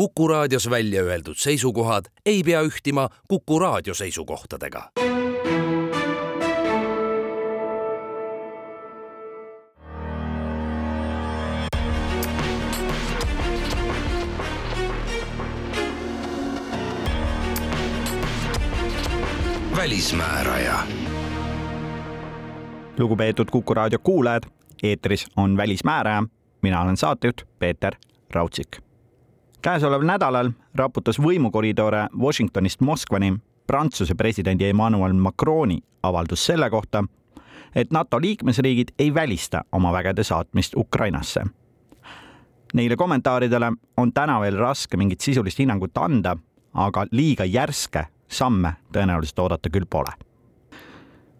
Kuku raadios välja öeldud seisukohad ei pea ühtima Kuku raadio seisukohtadega. välismääraja. lugupeetud Kuku raadio kuulajad, eetris on Välismääraja. mina olen saatejuht Peeter Raudsik käesoleval nädalal raputas võimukoridore Washingtonist Moskvani Prantsuse presidendi Emmanuel Macroni avaldus selle kohta, et NATO liikmesriigid ei välista oma vägede saatmist Ukrainasse. Neile kommentaaridele on täna veel raske mingit sisulist hinnangut anda, aga liiga järske samme tõenäoliselt oodata küll pole.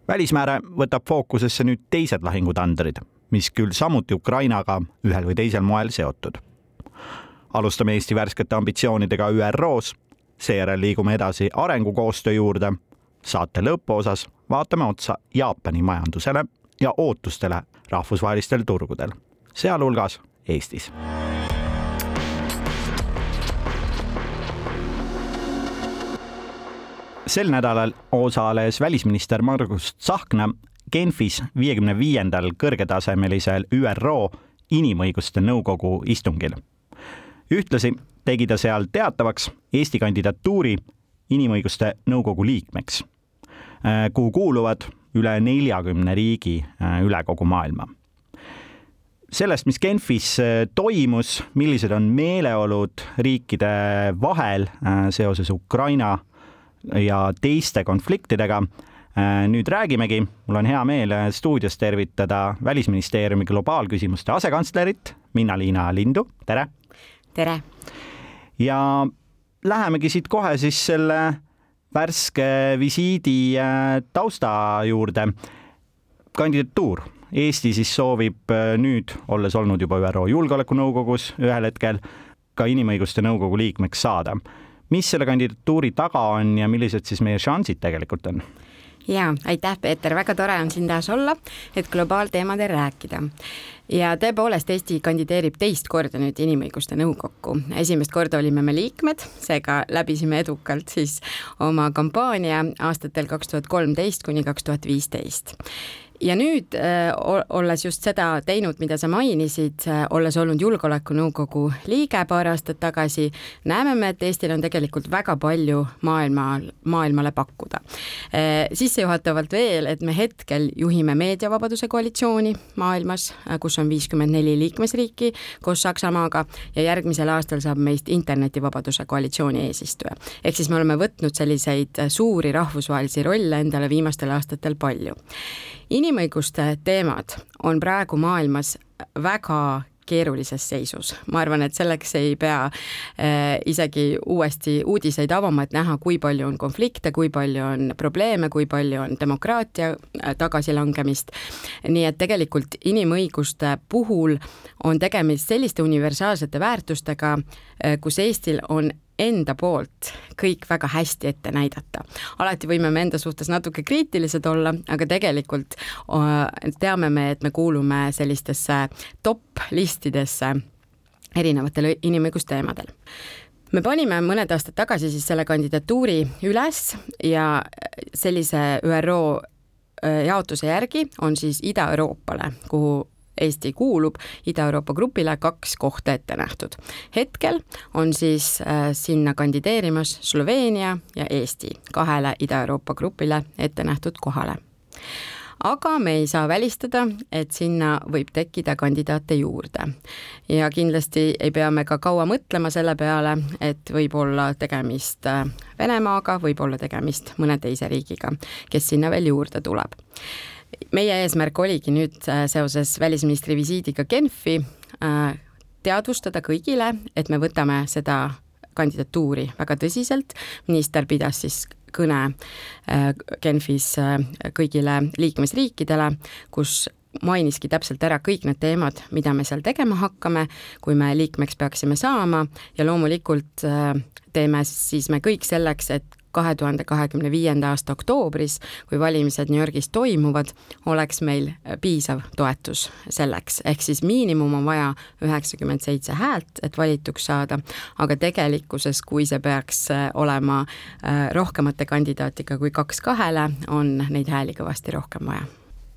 välismääre võtab fookusesse nüüd teised lahingutandrid, mis küll samuti Ukrainaga ühel või teisel moel seotud alustame Eesti värskete ambitsioonidega ÜRO-s, seejärel liigume edasi arengukoostöö juurde. saate lõpuosas vaatame otsa Jaapani majandusele ja ootustele rahvusvahelistel turgudel, sealhulgas Eestis. sel nädalal osales välisminister Margus Tsahkna Genfis viiekümne viiendal kõrgetasemelisel ÜRO Inimõiguste Nõukogu istungil ühtlasi tegi ta seal teatavaks Eesti kandidatuuri Inimõiguste Nõukogu liikmeks, äh, kuhu kuuluvad üle neljakümne riigi äh, üle kogu maailma. sellest, mis Genfis äh, toimus, millised on meeleolud riikide vahel seoses Ukraina ja teiste konfliktidega, nüüd räägimegi, mul on hea meel stuudios tervitada Välisministeeriumi globaalküsimuste asekantslerit Minna-Liina Lindu, tere tere! ja lähemegi siit kohe siis selle värske visiidi äh, tausta juurde. kandidatuur. Eesti siis soovib äh, nüüd, olles olnud juba ÜRO Julgeolekunõukogus ühel hetkel, ka Inimõiguste Nõukogu liikmeks saada. mis selle kandidatuuri taga on ja millised siis meie šansid tegelikult on? Ja aitäh, Peeter, väga tore on siin taas olla, et globaalteemadel rääkida. Ja tõepoolest, Eesti kandideerib teist korda nüüd Inimõiguste Nõukokku. esimest korda olime me liikmed, seega läbisime edukalt siis oma kampaania aastatel kaks tuhat kolmteist kuni kaks tuhat viisteist ja nüüd äh, olles just seda teinud, mida sa mainisid, äh, olles olnud Julgeolekunõukogu liige paar aastat tagasi, näeme me, et Eestil on tegelikult väga palju maailmal, maailmale pakkuda. Äh, sissejuhatavalt veel, et me hetkel juhime meediavabaduse koalitsiooni maailmas, kus on viiskümmend neli liikmesriiki koos Saksamaaga ja järgmisel aastal saab meist internetivabaduse koalitsiooni eesistuja. ehk siis me oleme võtnud selliseid suuri rahvusvahelisi rolle endale viimastel aastatel palju inimõiguste teemad on praegu maailmas väga keerulises seisus. ma arvan, et selleks ei pea äh, isegi uuesti uudiseid avama, et näha, kui palju on konflikte, kui palju on probleeme, kui palju on demokraatia äh, tagasilangemist. nii et tegelikult inimõiguste puhul on tegemist selliste universaalsete väärtustega äh,, kus Eestil on enda poolt kõik väga hästi ette näidata. alati võime me enda suhtes natuke kriitilised olla, aga tegelikult teame me, et me kuulume sellistesse top listidesse erinevatel inimõigusteemadel me panime mõned aastad tagasi siis selle kandidatuuri üles ja sellise ÜRO äh, jaotuse järgi on siis Ida-Euroopale, kuhu Eesti kuulub Ida-Euroopa grupile kaks kohta ette nähtud. hetkel on siis äh, sinna kandideerimas Sloveenia ja Eesti kahele Ida-Euroopa grupile ette nähtud kohale aga me ei saa välistada, et sinna võib tekkida kandidaate juurde. ja kindlasti ei pea me ka kaua mõtlema selle peale, et võib olla tegemist äh, Venemaaga, võib olla tegemist mõne teise riigiga, kes sinna veel juurde tuleb meie eesmärk oligi nüüd äh, seoses välisministri visiidiga Genfi äh, teadvustada kõigile, et me võtame seda kandidatuuri väga tõsiselt, minister pidas siis kõne äh, Genfis kõigile liikmesriikidele, kus mainiski täpselt ära kõik need teemad, mida me seal tegema hakkame, kui me liikmeks peaksime saama. Ja loomulikult teeme siis me kõik selleks, et kahe tuhande kahekümne viienda aasta oktoobris, kui valimised New Yorgis toimuvad, oleks meil piisav toetus selleks, ehk siis miinimum on vaja üheksakümmend seitse häält, et valituks saada, aga tegelikkuses, kui see peaks olema rohkemate kandidaatiga kui kaks kahele, on neid hääli kõvasti rohkem vaja.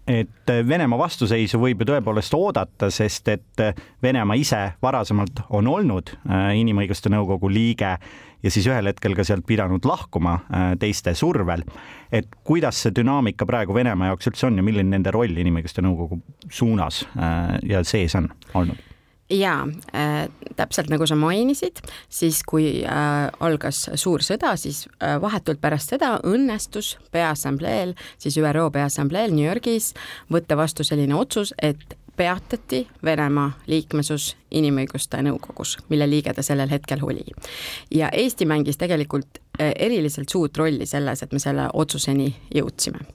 Et Venemaa vastuseisu võib ju tõepoolest oodata, sest et Venemaa ise varasemalt on olnud äh, Inimõiguste Nõukogu liige ja siis ühel hetkel ka sealt pidanud lahkuma äh, teiste survel. et kuidas see dünaamika praegu Venemaa jaoks üldse on ja milline nende roll Inimõiguste Nõukogu suunas äh, ja sees on olnud? jaa äh,, täpselt nagu sa mainisid, siis kui äh, algas suur sõda, siis äh, vahetult pärast seda õnnestus Peaassambleel, siis ÜRO Peaassambleel New Yorgis võtta vastu selline otsus, et peatati Venemaa liikmesus Inimõiguste Nõukogus, mille liige ta sellel hetkel oli. ja Eesti mängis tegelikult äh, eriliselt suurt rolli selles, et me selle otsuseni jõudsime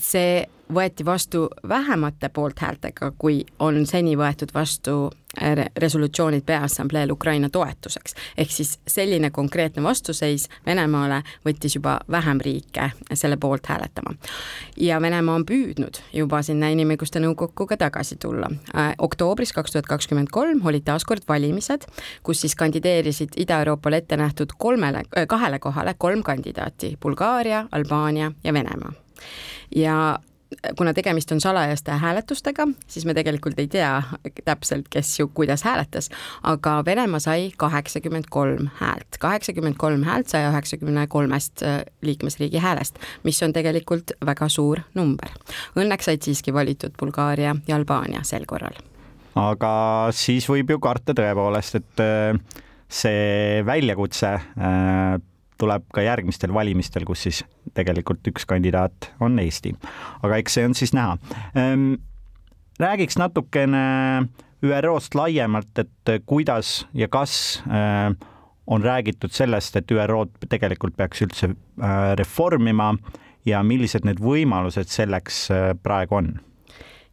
see võeti vastu vähemate poolthäältega, kui on seni võetud vastu äh, resolutsioonid Peaassambleel Ukraina toetuseks. ehk siis selline konkreetne vastuseis Venemaale võttis juba vähem riike selle poolt hääletama. ja Venemaa on püüdnud juba sinna Inimõiguste Nõukokku ka tagasi tulla. Äh, oktoobris kaks tuhat kakskümmend kolm olid taas kord valimised, kus siis kandideerisid Ida-Euroopale ette nähtud kolmele, äh, kahele kohale kolm kandidaati, Bulgaaria, Albaania ja Venemaa ja kuna tegemist on salajaste hääletustega, siis me tegelikult ei tea täpselt, kes ju kuidas hääletas, aga Venemaa sai kaheksakümmend kolm häält, kaheksakümmend kolm häält saja üheksakümne kolmest äh, liikmesriigi häälest, mis on tegelikult väga suur number. Õnneks said siiski valitud Bulgaaria ja Albaania sel korral. aga siis võib ju karta tõepoolest, et äh, see väljakutse äh, tuleb ka järgmistel valimistel, kus siis tegelikult üks kandidaat on Eesti. aga eks see on siis näha. Ehm, räägiks natukene ÜRO-st laiemalt, et kuidas ja kas ehm, on räägitud sellest, et ÜRO-d tegelikult peaks üldse äh, reformima ja millised need võimalused selleks äh, praegu on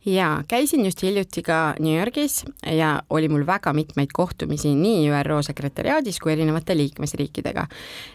jaa, käisin just hiljuti ka New Yorgis ja oli mul väga mitmeid kohtumisi nii ÜRO sekretäriaadis kui erinevate liikmesriikidega.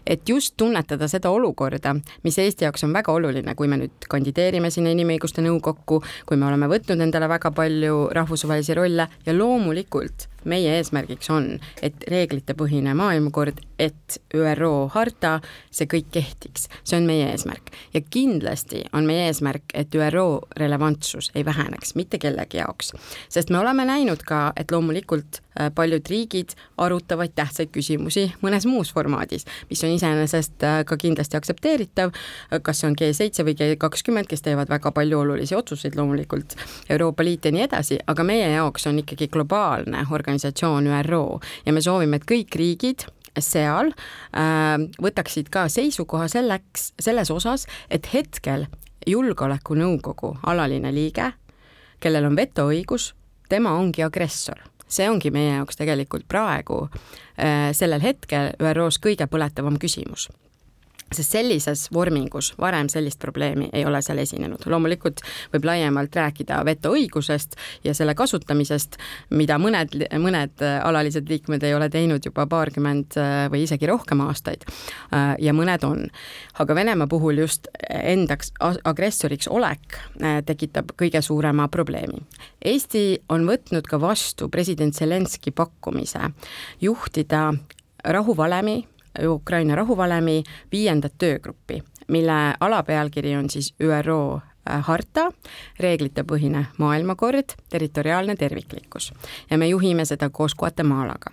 et just tunnetada seda olukorda, mis Eesti jaoks on väga oluline, kui me nüüd kandideerime sinna Inimõiguste Nõukokku, kui me oleme võtnud endale väga palju rahvusvahelisi rolle ja loomulikult meie eesmärgiks on, et reeglitepõhine maailmakord, et ÜRO harta, see kõik kehtiks, see on meie eesmärk. ja kindlasti on meie eesmärk, et ÜRO relevantsus ei väheneks mitte kellegi jaoks, sest me oleme näinud ka, et loomulikult paljud riigid arutavad tähtsaid küsimusi mõnes muus formaadis, mis on iseenesest äh, ka kindlasti aktsepteeritav, kas see on G7 või G20, kes teevad väga palju olulisi otsuseid loomulikult, Euroopa Liit ja nii edasi, aga meie jaoks on ikkagi globaalne organisatsioon ÜRO ja me soovime, et kõik riigid seal äh, võtaksid ka seisukoha selleks, selles osas, et hetkel julgeolekunõukogu alaline liige, kellel on vetoõigus, tema ongi agressor see ongi meie jaoks tegelikult praegu äh, sellel hetkel ÜRO-s kõige põletavam küsimus sest sellises vormingus varem sellist probleemi ei ole seal esinenud. loomulikult võib laiemalt rääkida vetoõigusest ja selle kasutamisest, mida mõned, mõned alalised liikmed ei ole teinud juba paarkümmend äh, või isegi rohkem aastaid. Äh, ja mõned on. aga Venemaa puhul just endaks agressoriks olek äh, tekitab kõige suurema probleemi. Eesti on võtnud ka vastu president Zelenski pakkumise juhtida rahuvalemi Ukraina rahuvalemi viiendat töögruppi, mille alapealkiri on siis ÜRO harta, reeglitepõhine maailmakord, territoriaalne terviklikkus ja me juhime seda koos Guatemalaga.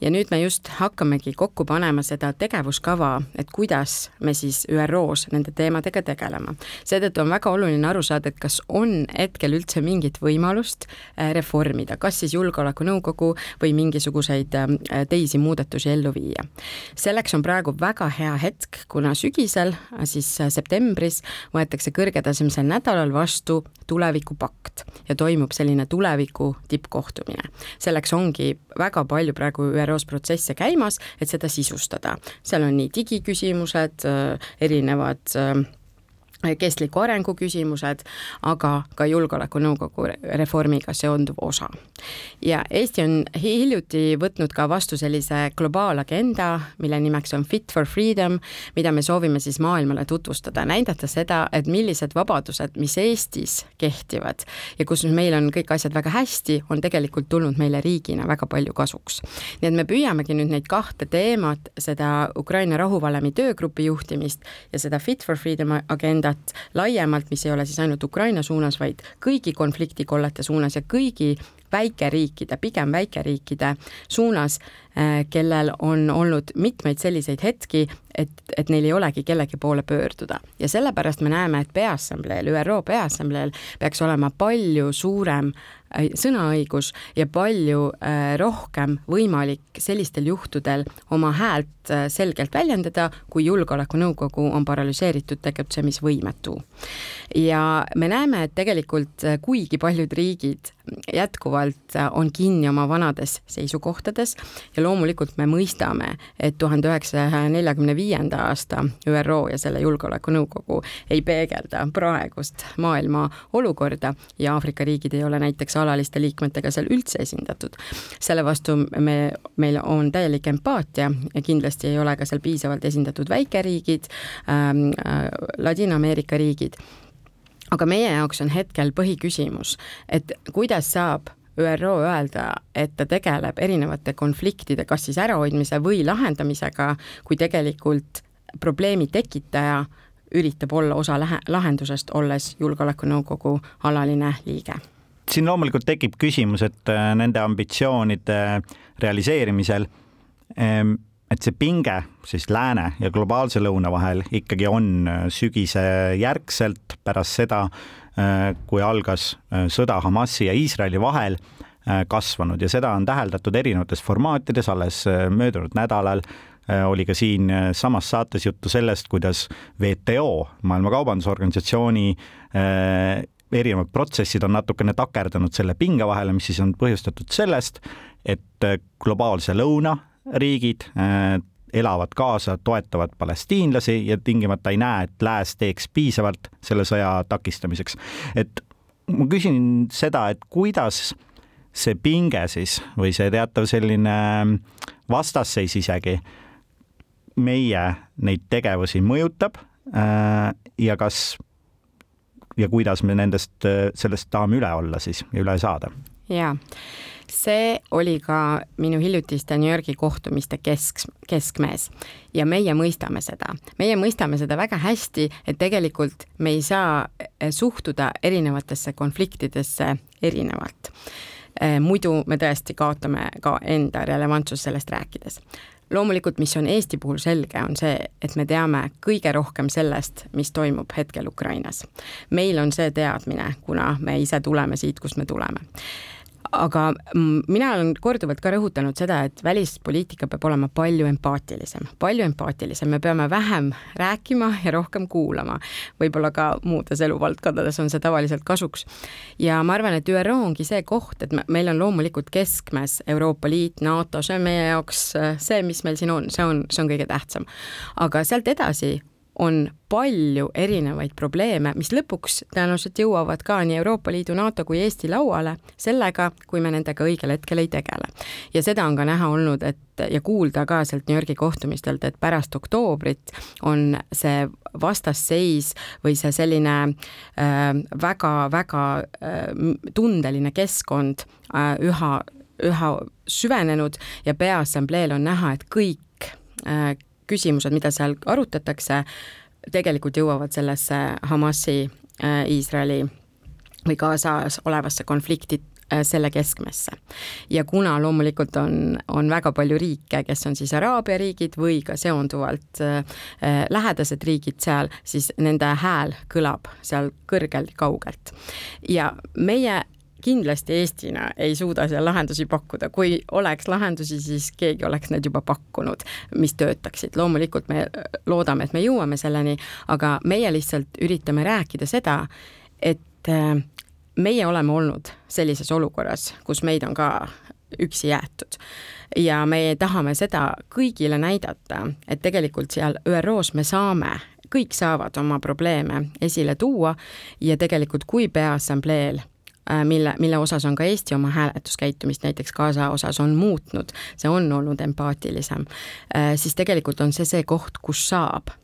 ja nüüd me just hakkamegi kokku panema seda tegevuskava, et kuidas me siis ÜRO-s nende teemadega tegelema. seetõttu on väga oluline aru saada, et kas on hetkel üldse mingit võimalust äh, reformida, kas siis Julgeolekunõukogu või mingisuguseid äh, teisi muudatusi ellu viia. selleks on praegu väga hea hetk, kuna sügisel, siis septembris võetakse kõrgetasemelisel nädalal vastu tulevikupakt ja toimub selline tuleviku tippkohtumine. selleks ongi väga palju praegu ÜRO-s protsesse käimas, et seda sisustada. seal on nii digiküsimused, äh, erinevad äh, kestliku arengu küsimused, aga ka Julgeolekunõukogu reformiga seonduv osa. ja Eesti on hiljuti võtnud ka vastu sellise globaalagenda, mille nimeks on Fit for Freedom, mida me soovime siis maailmale tutvustada, näidata seda, et millised vabadused, mis Eestis kehtivad ja kus meil on kõik asjad väga hästi, on tegelikult tulnud meile riigina väga palju kasuks. nii et me püüamegi nüüd neid kahte teemat, seda Ukraina rahuvalemi töögrupi juhtimist ja seda Fit for Freedom agendat, agendat laiemalt, mis ei ole siis ainult Ukraina suunas, vaid kõigi konfliktikollete suunas ja kõigi väikeriikide, pigem väikeriikide suunas, kellel on olnud mitmeid selliseid hetki, et, et neil ei olegi kellegi poole pöörduda. ja sellepärast me näeme, et Peaassambleel, ÜRO Peaassambleel peaks olema palju suurem Äh, sõnaõigus ja palju äh, rohkem võimalik sellistel juhtudel oma häält äh, selgelt väljendada, kui Julgeolekunõukogu on paralüseeritud tegutsemisvõimetu. ja me näeme, et tegelikult kuigi paljud riigid jätkuvalt on kinni oma vanades seisukohtades ja loomulikult me mõistame, et tuhande üheksasaja neljakümne viienda aasta ÜRO ja selle Julgeolekunõukogu ei peegelda praegust maailma olukorda ja Aafrika riigid ei ole näiteks alaliste liikmetega seal üldse esindatud. selle vastu me, meil on täielik empaatia ja kindlasti ei ole ka seal piisavalt esindatud väikeriigid ähm,, äh, Ladina-Ameerika riigid aga meie jaoks on hetkel põhiküsimus, et kuidas saab ÜRO öelda, et ta tegeleb erinevate konfliktide kas siis ärahoidmise või lahendamisega, kui tegelikult probleemi tekitaja üritab olla osa lahendusest, olles Julgeolekunõukogu alaline liige. Siin loomulikult tekib küsimus, et äh, nende ambitsioonide realiseerimisel, ähm, et see pinge siis lääne ja globaalse lõuna vahel ikkagi on äh, sügise järgselt pärast seda, kui algas sõda Hamasi ja Iisraeli vahel, kasvanud. Ja seda on täheldatud erinevates formaatides, alles möödunud nädalal oli ka siin samas saates juttu sellest, kuidas WTO, Maailma Kaubandusorganisatsiooni erinevad protsessid on natukene takerdanud selle pinge vahele, mis siis on põhjustatud sellest, et äh, globaalse lõuna riigid äh, elavad kaasa, toetavad palestiinlasi ja tingimata ei näe, et lääs teeks piisavalt selle sõja takistamiseks. et ma küsin seda, et kuidas see pinge siis või see teatav selline vastasseis isegi meie neid tegevusi mõjutab äh, ja kas ja kuidas me nendest, sellest tahame üle olla siis ja üle saada? jaa, see oli ka minu hiljutiste New Yorgi kohtumiste kesk, keskmees. Ja meie mõistame seda, meie mõistame seda väga hästi, et tegelikult me ei saa eh, suhtuda erinevatesse konfliktidesse erinevalt. Eh, muidu me tõesti kaotame ka enda relevantsust sellest rääkides. Loomulikult, mis on Eesti puhul selge, on see, et me teame kõige rohkem sellest, mis toimub hetkel Ukrainas. meil on see teadmine, kuna me ise tuleme siit, kust me tuleme aga mina olen korduvalt ka rõhutanud seda, et välispoliitika peab olema palju empaatilisem, palju empaatilisem, me peame vähem rääkima ja rohkem kuulama. võib-olla ka muudes eluvaldkondades on see tavaliselt kasuks. ja ma arvan, et ÜRO ongi see koht, et meil on loomulikult keskmes Euroopa Liit, NATO, see on meie jaoks see, mis meil siin on, see on, see on kõige tähtsam. aga sealt edasi on palju erinevaid probleeme, mis lõpuks tõenäoliselt jõuavad ka nii Euroopa Liidu, NATO kui Eesti lauale sellega, kui me nendega õigel hetkel ei tegele. ja seda on ka näha olnud, et ja kuulda ka sealt New Yorgi kohtumistelt, et pärast oktoobrit on see vastasseis või see selline väga-väga äh, äh, tundeline keskkond äh, üha, üha süvenenud ja Peaassambleel on näha, et kõik äh, küsimused, mida seal arutatakse, tegelikult jõuavad sellesse Hamasi, äh, Iisraeli või Gazas olevasse konflikti äh, selle keskmesse. ja kuna loomulikult on, on väga palju riike, kes on siis Araabia riigid või ka seonduvalt äh, äh lähedased riigid seal, siis nende hääl kõlab seal kõrgelt kaugelt. ja meie kindlasti Eestina ei suuda seal lahendusi pakkuda, kui oleks lahendusi, siis keegi oleks need juba pakkunud, mis töötaksid. loomulikult me loodame, et me jõuame selleni, aga meie lihtsalt üritame rääkida seda, et äh, meie oleme olnud sellises olukorras, kus meid on ka üksi jäetud. ja me tahame seda kõigile näidata, et tegelikult seal ÜRO-s me saame kõik saavad oma probleeme esile tuua ja tegelikult, kui Peaassambleel mille, mille osas on ka Eesti oma hääletuskäitumist näiteks Gaza osas on muutnud, see on olnud empaatilisem, äh, siis tegelikult on see see koht, kus saab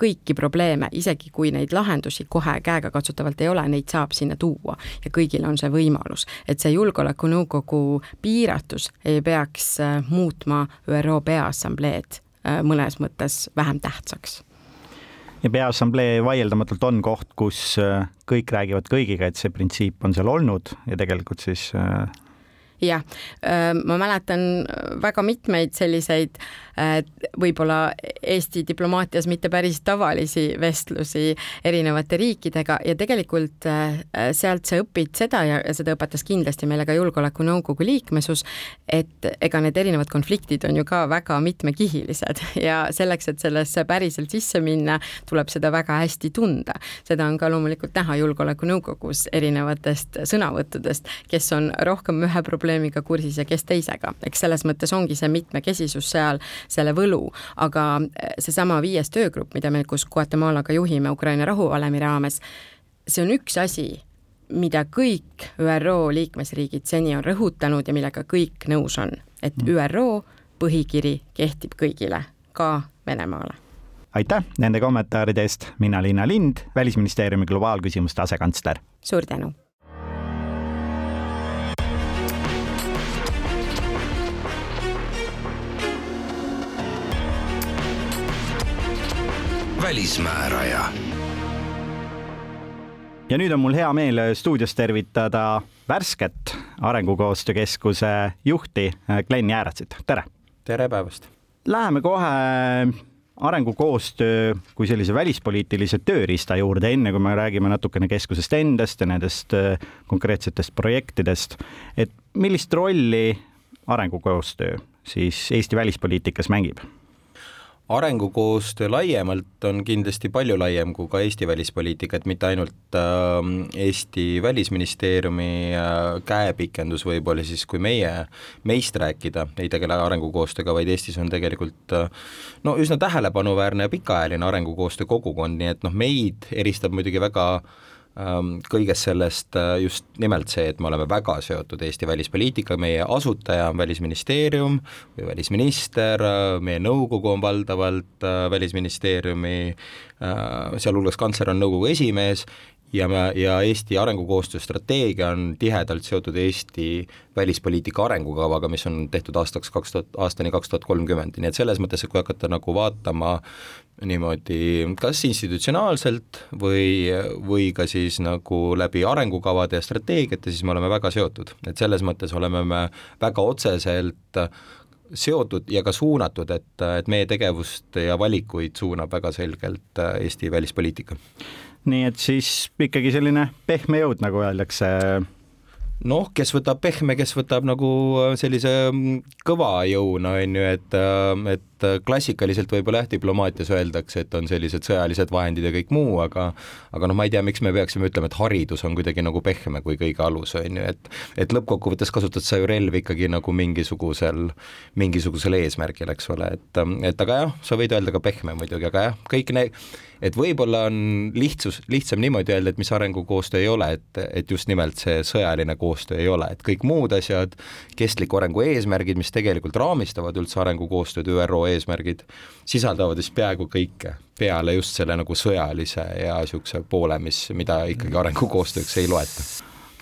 kõiki probleeme, isegi kui neid lahendusi kohe käegakatsutavalt ei ole, neid saab sinna tuua ja kõigil on see võimalus. et see Julgeolekunõukogu piiratus ei peaks muutma ÜRO Peaassambleed Äh, mõnes mõttes vähem tähtsaks. Ja Peaassamblee vaieldamatult on koht, kus äh, kõik räägivad kõigiga, et see printsiip on seal olnud ja tegelikult siis äh, jah, ma mäletan väga mitmeid selliseid võib-olla Eesti diplomaatias mitte päris tavalisi vestlusi erinevate riikidega ja tegelikult sealt sa õpid seda ja seda õpetas kindlasti meile ka Julgeolekunõukogu liikmesus, et ega need erinevad konfliktid on ju ka väga mitmekihilised ja selleks, et sellesse päriselt sisse minna, tuleb seda väga hästi tunda. seda on ka loomulikult näha Julgeolekunõukogus erinevatest sõnavõttudest, kes on rohkem ühe probleemi probleemiga kursis ja kes teisega, eks selles mõttes ongi see mitmekesisus seal selle võlu, aga eh, seesama viies töögrupp, mida me koos Guatemalaga juhime Ukraina rahuvalemi raames, see on üks asi, mida kõik ÜRO liikmesriigid seni on rõhutanud ja millega kõik nõus on, et mm. ÜRO põhikiri kehtib kõigile, ka Venemaale. Aitäh nende kommentaaride eest, mina Liina Lind, Välisministeeriumi globaalküsimuste asekantsler. suur tänu välismääraja. ja nüüd on mul hea meel stuudios tervitada värsket Arengukoostöö Keskuse juhti Glen Jääratsit, tere! tere päevast! Läheme kohe arengukoostöö kui sellise välispoliitilise tööriista juurde, enne kui me räägime natukene keskusest endast ja nendest äh, konkreetsetest projektidest. et millist rolli arengukoostöö siis Eesti välispoliitikas mängib? Arengukoostöö laiemalt on kindlasti palju laiem kui ka Eesti välispoliitika, et mitte ainult äh, Eesti Välisministeeriumi äh, käepikendus võib-olla siis, kui meie, meist rääkida, ei tegele arengukoostööga, vaid Eestis on tegelikult äh, no üsna tähelepanuväärne ja pikaajaline arengukoostöö kogukond, nii et noh, meid eristab muidugi väga äh, kõigest sellest äh, just nimelt see, et me oleme väga seotud Eesti välispoliitikaga, meie asutaja on Välisministeerium või välisminister, äh, meie nõukogu on valdavalt äh, Välisministeeriumi, sealhulgas kantsler on nõukogu esimees ja me, ja Eesti arengukoostöö strateegia on tihedalt seotud Eesti välispoliitika arengukavaga, mis on tehtud aastaks kaks tuhat, aastani kaks tuhat kolmkümmend, nii et selles mõttes, et kui hakata nagu vaatama niimoodi kas institutsionaalselt või, või ka siis nagu läbi arengukavade ja strateegiate, siis me oleme väga seotud, et selles mõttes oleme me väga otseselt seotud ja ka suunatud, et, et meie tegevust ja valikuid suunab väga selgelt Eesti välispoliitika nii et siis ikkagi selline pehme jõud, nagu öeldakse. Noh, kes võtab pehme, kes võtab nagu äh, sellise mm, kõva jõuna, on ju, et, äh, et klassikaliselt võib-olla jah, diplomaatias öeldakse, et on sellised sõjalised vahendid ja kõik muu, aga aga noh, ma ei tea, miks me peaksime ütlema, et haridus on kuidagi nagu pehme kui kõige alus, on ju, et et lõppkokkuvõttes kasutad sa ju relvi ikkagi nagu mingisugusel, mingisugusel eesmärgil, eks ole, et, et aga jah, sa võid öelda ka pehme muidugi, aga jah, kõik need et võib-olla on lihtsus, lihtsam niimoodi öelda, et mis arengukoostöö ei ole, et, et just nimelt see sõjaline koostöö ei ole, et kõik muud asjad, kestliku arengu eesmärgid, mis tegelikult raamistavad üldse arengukoostööd, ÜRO eesmärgid, sisaldavad vist peaaegu kõike, peale just selle nagu sõjalise ja niisuguse poole, mis, mida ikkagi arengukoostööks ei loeta.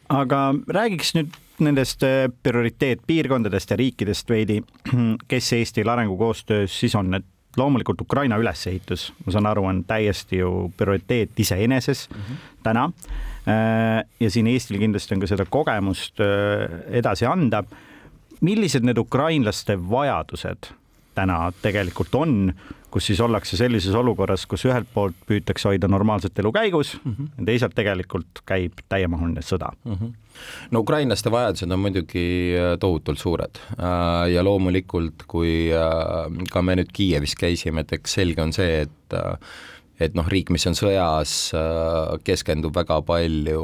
aga räägiks nüüd nendest äh, prioriteetpiirkondadest ja riikidest veidi, kes Eestil arengukoostöös siis on, et loomulikult Ukraina ülesehitus, ma saan aru, on täiesti ju prioriteet iseeneses mm -hmm. täna. Äh, ja siin Eestil kindlasti on ka seda kogemust äh, edasi anda. millised need ukrainlaste vajadused täna tegelikult on, kus siis ollakse sellises olukorras, kus ühelt poolt püütakse hoida normaalset elu käigus mm -hmm. ja teisalt tegelikult käib täiemahuline sõda mm. -hmm no ukrainlaste vajadused on muidugi äh, tohutult suured äh, ja loomulikult, kui äh, ka me nüüd Kiievis käisime, et eks selge on see, et et noh, riik, mis on sõjas, keskendub väga palju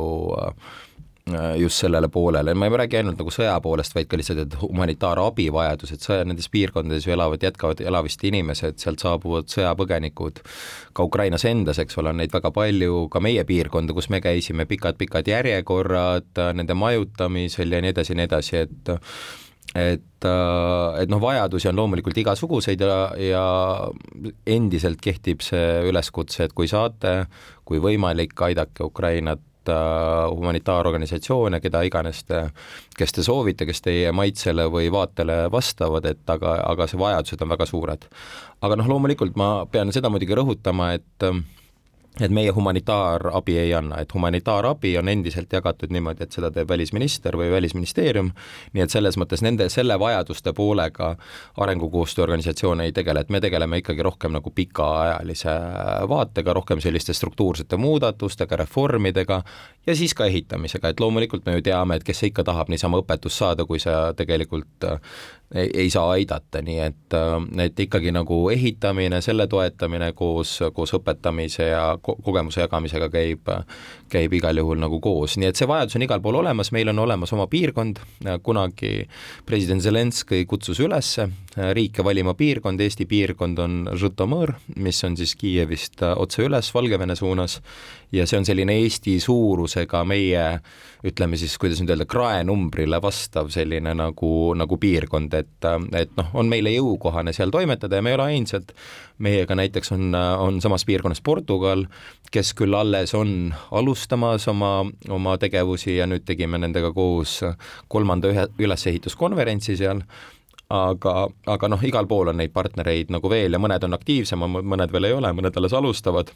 just sellele poolele, ma ei räägi ainult nagu sõja poolest, vaid ka lihtsalt, et humanitaarabi vajadus, et sõja, nendes piirkondades ju elavad jätkavad elavist inimesed, sealt saabuvad sõjapõgenikud, ka Ukrainas endas, eks ole, on neid väga palju, ka meie piirkonda, kus me käisime pikad,, pikad-pikad järjekorrad nende majutamisel ja nii edasi ja nii edasi, et et, et noh, vajadusi on loomulikult igasuguseid ja, ja endiselt kehtib see üleskutse, et kui saate, kui võimalik, aidake Ukrainat toetada humanitaarorganisatsioone, keda iganes te, kes te soovite, kes teie maitsele või vaatele vastavad, et aga, aga see vajadused on väga suured. aga noh, loomulikult ma pean seda muidugi rõhutama, et et meie humanitaarabi ei anna, et humanitaarabi on endiselt jagatud niimoodi, et seda teeb välisminister või välisministeerium, nii et selles mõttes nende, selle vajaduste poolega arengukoostöö organisatsioon ei tegele, et me tegeleme ikkagi rohkem nagu pikaajalise vaatega, rohkem selliste struktuursete muudatustega, reformidega ja siis ka ehitamisega, et loomulikult me ju teame, et kes ikka tahab niisama õpetust saada, kui sa tegelikult ei, ei saa aidata, nii et, et ikkagi nagu ehitamine, selle toetamine koos, koos õpetamise ja ko kogemuse jagamisega käib, käib igal juhul nagu koos, nii et see vajadus on igal pool olemas, meil on olemas oma piirkond, kunagi president Zelenskõi kutsus üles riike valima piirkond, Eesti piirkond on Žõtomõr, mis on siis Kiievist otse üles Valgevene suunas ja see on selline Eesti suurusega meie ütleme siis, kuidas nüüd öelda, kraenumbrile vastav selline nagu, nagu piirkond, et, et noh, on meile jõukohane seal toimetada ja me ei ole ainsad, meiega näiteks on, on samas piirkonnas Portugal, kes küll alles on alustamas oma, oma tegevusi ja nüüd tegime nendega koos kolmanda ühe, ülesehituskonverentsi seal, aga, aga noh, igal pool on neid partnereid nagu veel ja mõned on aktiivsemad, mõned veel ei ole, mõned alles alustavad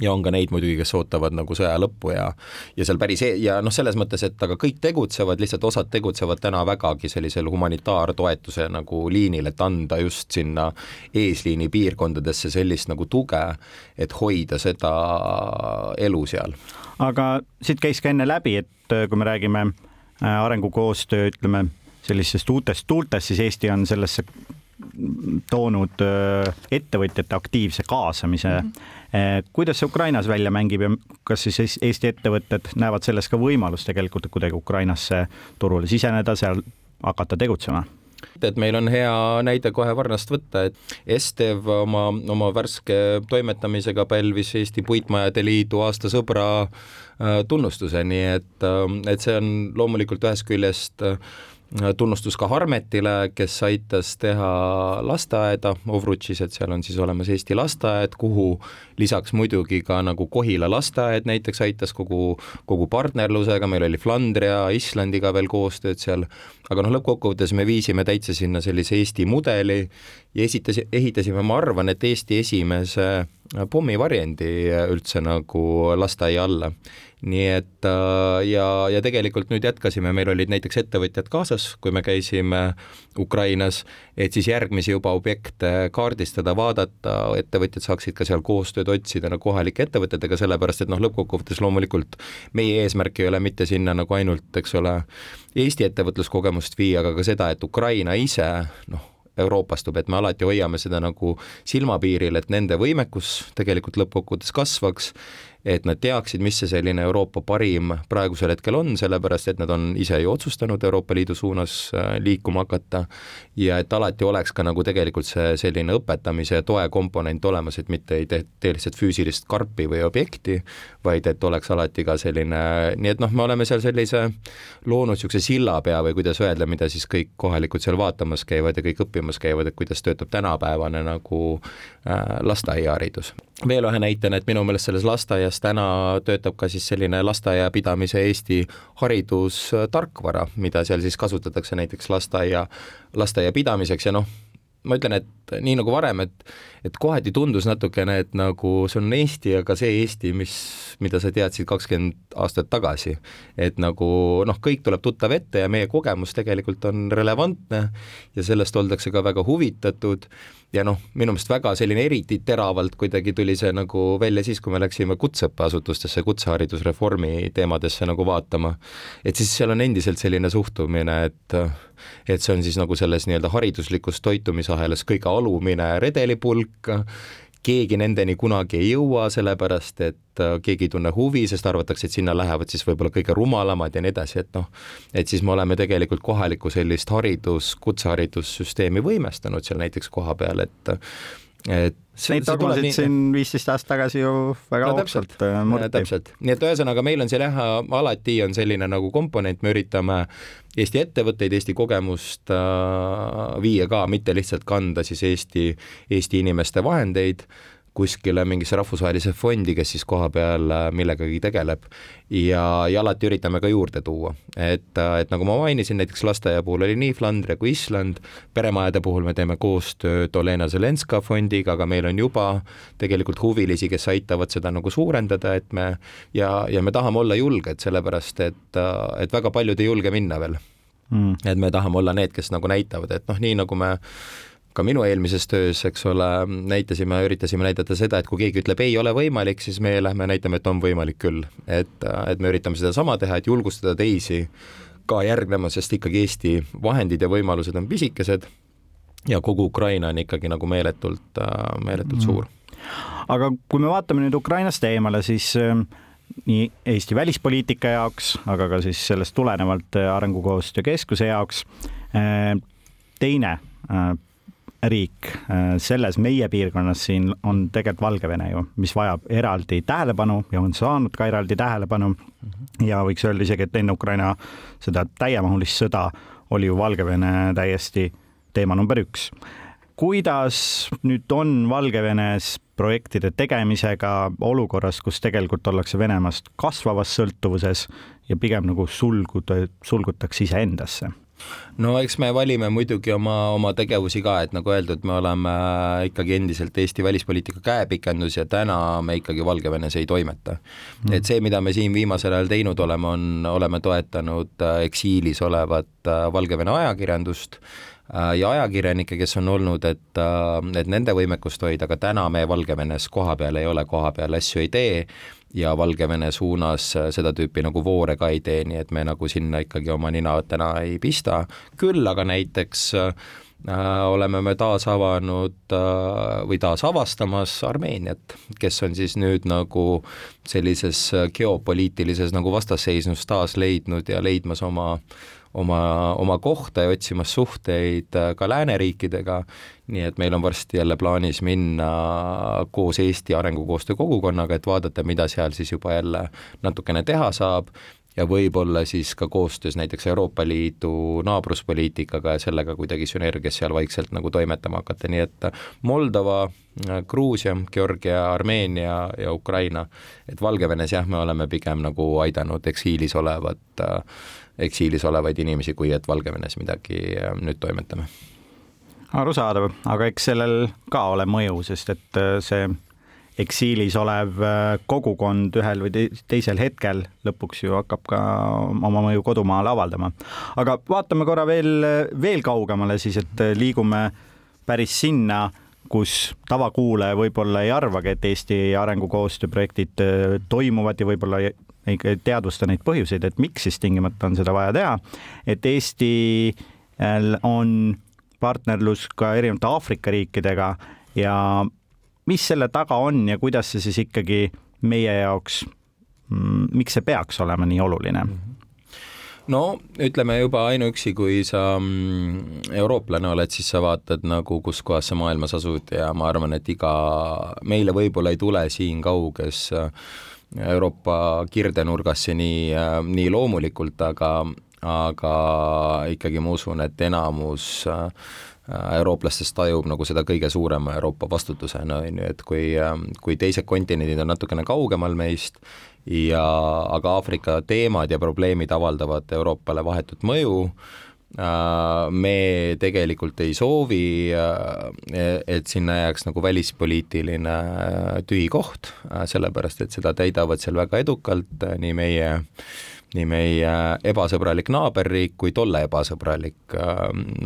ja on ka neid muidugi, kes ootavad nagu sõja lõppu ja ja seal päris e ja noh, selles mõttes, et aga kõik tegutsevad, lihtsalt osad tegutsevad täna vägagi sellisel humanitaartoetuse nagu liinil, et anda just sinna eesliini piirkondadesse sellist nagu tuge, et hoida seda elu seal. aga siit käis ka enne läbi, et äh, kui me räägime äh, arengukoostöö, ütleme sellistest uutest tuultest, siis Eesti on sellesse toonud äh, ettevõtjate aktiivse kaasamise mm. -hmm kuidas see Ukrainas välja mängib ja kas siis Eesti ettevõtted näevad selles ka võimalust tegelikult kuidagi Ukrainasse turule siseneda, seal hakata tegutsema? et meil on hea näide kohe Varnast võtta, et Estev oma, oma värske toimetamisega pälvis Eesti Puitmajade Liidu aasta sõbra äh, tunnustuse, nii et, et see on loomulikult ühest küljest äh, tunnustus ka Harmetile, kes aitas teha lasteaeda Ovrutšis, et seal on siis olemas Eesti lasteaed, kuhu lisaks muidugi ka nagu Kohila lasteaed näiteks aitas kogu, kogu partnerlusega, meil oli Flandria, Islandiga veel koostööd seal, aga noh, lõppkokkuvõttes me viisime täitsa sinna sellise Eesti mudeli ja esitasi, ehitasime, ma arvan, et Eesti esimese pommivarjendi üldse nagu lasteaia alla. Nii et äh, ja, ja tegelikult nüüd jätkasime, meil olid näiteks ettevõtjad kaasas, kui me käisime Ukrainas, et siis järgmisi juba objekte kaardistada, vaadata, ettevõtjad saaksid ka seal koostööd otsida nagu kohalike ettevõtetega, sellepärast et noh, lõppkokkuvõttes loomulikult meie eesmärk ei ole mitte sinna nagu ainult, eks ole, Eesti ettevõtluskogemust viia, aga ka seda, et Ukraina ise noh, euroopastub, et me alati hoiame seda nagu silmapiiril, et nende võimekus tegelikult lõppkokkuvõttes kasvaks et nad teaksid, mis see selline Euroopa parim praegusel hetkel on, sellepärast et nad on ise ju otsustanud Euroopa Liidu suunas äh, liikuma hakata ja et alati oleks ka nagu tegelikult see selline õpetamise ja toe komponent olemas, et mitte ei tee, tee lihtsalt füüsilist karpi või objekti, vaid et oleks alati ka selline, nii et noh, me oleme seal sellise loonud niisuguse sillapea või kuidas öelda, mida siis kõik kohalikud seal vaatamas käivad ja kõik õppimas käivad, et kuidas töötab tänapäevane nagu äh, lasteaiaharidus veel ühe näitena, et minu meelest selles lasteaias täna töötab ka siis selline lasteaia pidamise Eesti haridustarkvara, mida seal siis kasutatakse näiteks lasteaia, lasteaia pidamiseks ja noh, ma ütlen, et nii nagu varem, et et kohati tundus natukene, et nagu see on Eesti, aga see Eesti, mis, mida sa teadsid kakskümmend aastat tagasi. et nagu noh, kõik tuleb tuttav ette ja meie kogemus tegelikult on relevantne ja sellest oldakse ka väga huvitatud ja noh, minu meelest väga selline eriti teravalt kuidagi tuli see nagu välja siis, kui me läksime kutseõppeasutustesse kutseharidusreformi teemadesse nagu vaatama. et siis seal on endiselt selline suhtumine, et et see on siis nagu selles nii-öelda hariduslikus toitumisahelas kõige alumine redelipulk, keegi nendeni kunagi ei jõua, sellepärast et äh, keegi ei tunne huvi, sest arvatakse, et sinna lähevad siis võib-olla kõige rumalamad ja nii edasi, et noh, et siis me oleme tegelikult kohalikku sellist haridus, kutseharidussüsteemi võimestanud seal näiteks koha peal, et et Neid dogmasid siin viisteist aastat tagasi ju väga no, hoogsalt äh, murti. täpselt, nii et ühesõnaga meil on seal jah, alati on selline nagu komponent, me üritame Eesti ettevõtteid, Eesti kogemust äh, viia ka, mitte lihtsalt kanda siis Eesti, Eesti inimeste vahendeid kuskile mingisse rahvusvahelise fondi, kes siis koha peal äh, millegagi tegeleb. Ja, ja alati üritame ka juurde tuua, et, äh, et nagu ma mainisin, näiteks lasteaia puhul oli nii Flandria kui Island, peremajade puhul me teeme koostööd Olena Zelenska fondiga, aga meil on juba tegelikult huvilisi, kes aitavad seda nagu suurendada, et me ja, ja me tahame olla julged, sellepärast et, äh, et väga paljud ei julge minna veel. Mm.. et me tahame olla need, kes nagu näitavad, et noh, nii nagu me ka minu eelmises töös, eks ole, näitasime, üritasime näidata seda, et kui keegi ütleb ei ole võimalik, siis meie lähme näitame, et on võimalik küll. et, et me üritame sedasama teha, et julgustada teisi ka järgnema, sest ikkagi Eesti vahendid ja võimalused on pisikesed ja kogu Ukraina on ikkagi nagu meeletult, meeletult mm. suur. aga kui me vaatame nüüd Ukrainast eemale, siis äh, nii Eesti välispoliitika jaoks, aga ka siis sellest tulenevalt äh, Arengukoostöö Keskuse jaoks äh, teine riik äh, selles meie piirkonnas siin on tegelikult Valgevene ju, mis vajab eraldi tähelepanu ja on saanud ka eraldi tähelepanu. ja võiks öelda isegi, et enne Ukraina seda täiemahulist sõda oli ju Valgevene täiesti teema number üks. kuidas nüüd on Valgevenes projektide tegemisega olukorras, kus tegelikult ollakse Venemaast kasvavas sõltuvuses ja pigem nagu sulguda, sulgutakse iseendasse no eks me valime muidugi oma, oma tegevusi ka, et nagu öeldud, me oleme ikkagi endiselt Eesti välispoliitika käepikendus ja täna me ikkagi Valgevenes ei toimeta. Mm.. et see, mida me siin viimasel ajal teinud oleme, on, oleme toetanud äh, eksiilis olevat äh, Valgevene ajakirjandust äh, ja ajakirjanikke, kes on olnud, et, et nende võimekust hoida, aga täna me Valgevenes kohapeal ei ole, kohapeal asju ei tee ja Valgevene suunas äh, seda tüüpi nagu voore ka ei tee, nii et me nagu sinna ikkagi oma nina täna ei pista, küll aga näiteks äh, oleme me taas avanud äh, või taas avastamas Armeeniat, kes on siis nüüd nagu sellises geopoliitilises nagu vastasseisus taas leidnud ja leidmas oma oma, oma kohta ja otsimas suhteid äh, ka lääneriikidega, nii et meil on varsti jälle plaanis minna koos Eesti Arengukoostöö Kogukonnaga, et vaadata, mida seal siis juba jälle natukene teha saab. Ja võib-olla siis ka koostöös näiteks Euroopa Liidu naabruspoliitikaga ja sellega kuidagi sünergias seal vaikselt nagu toimetama hakata, nii et Moldova, Gruusia, Georgia, Armeenia ja Ukraina, et Valgevenes jah, me oleme pigem nagu aidanud eksiilis olevat äh, eksiilis olevaid inimesi, kui et Valgevenes midagi äh, nüüd toimetame. arusaadav, aga eks sellel ka ole mõju, sest et äh, see eksiilis olev äh, kogukond ühel või teisel hetkel lõpuks ju hakkab ka oma mõju kodumaale avaldama. aga vaatame korra veel, veel kaugemale siis, et liigume päris sinna, kus tavakuulaja võib-olla ei arvagi, et Eesti arengukoostöö projektid toimuvad ja võib-olla teadvusta neid põhjuseid, et miks siis tingimata on seda vaja teha. et Eestil on partnerlus ka erinevate Aafrika riikidega ja mis selle taga on ja kuidas see siis ikkagi meie jaoks, mm, miks see peaks olema nii oluline? no ütleme juba ainuüksi, kui sa mm, eurooplane oled, siis sa vaatad nagu, kus kohas sa maailmas asud ja ma arvan, et iga, meile võib-olla ei tule siin kauges äh, Euroopa kirdenurgasse nii, äh, nii loomulikult, aga, aga ikkagi ma usun, et enamus äh, eurooplastest tajub nagu seda kõige suurema Euroopa vastutusena, on ju, et kui, äh, kui teised kontinendid on natukene kaugemal meist ja aga Aafrika teemad ja probleemid avaldavad Euroopale vahetut mõju, me tegelikult ei soovi, äh, et sinna jääks nagu välispoliitiline äh, tühi koht, sellepärast et seda täidavad seal väga edukalt nii meie nii meie ebasõbralik naaberriik kui tolle ebasõbralik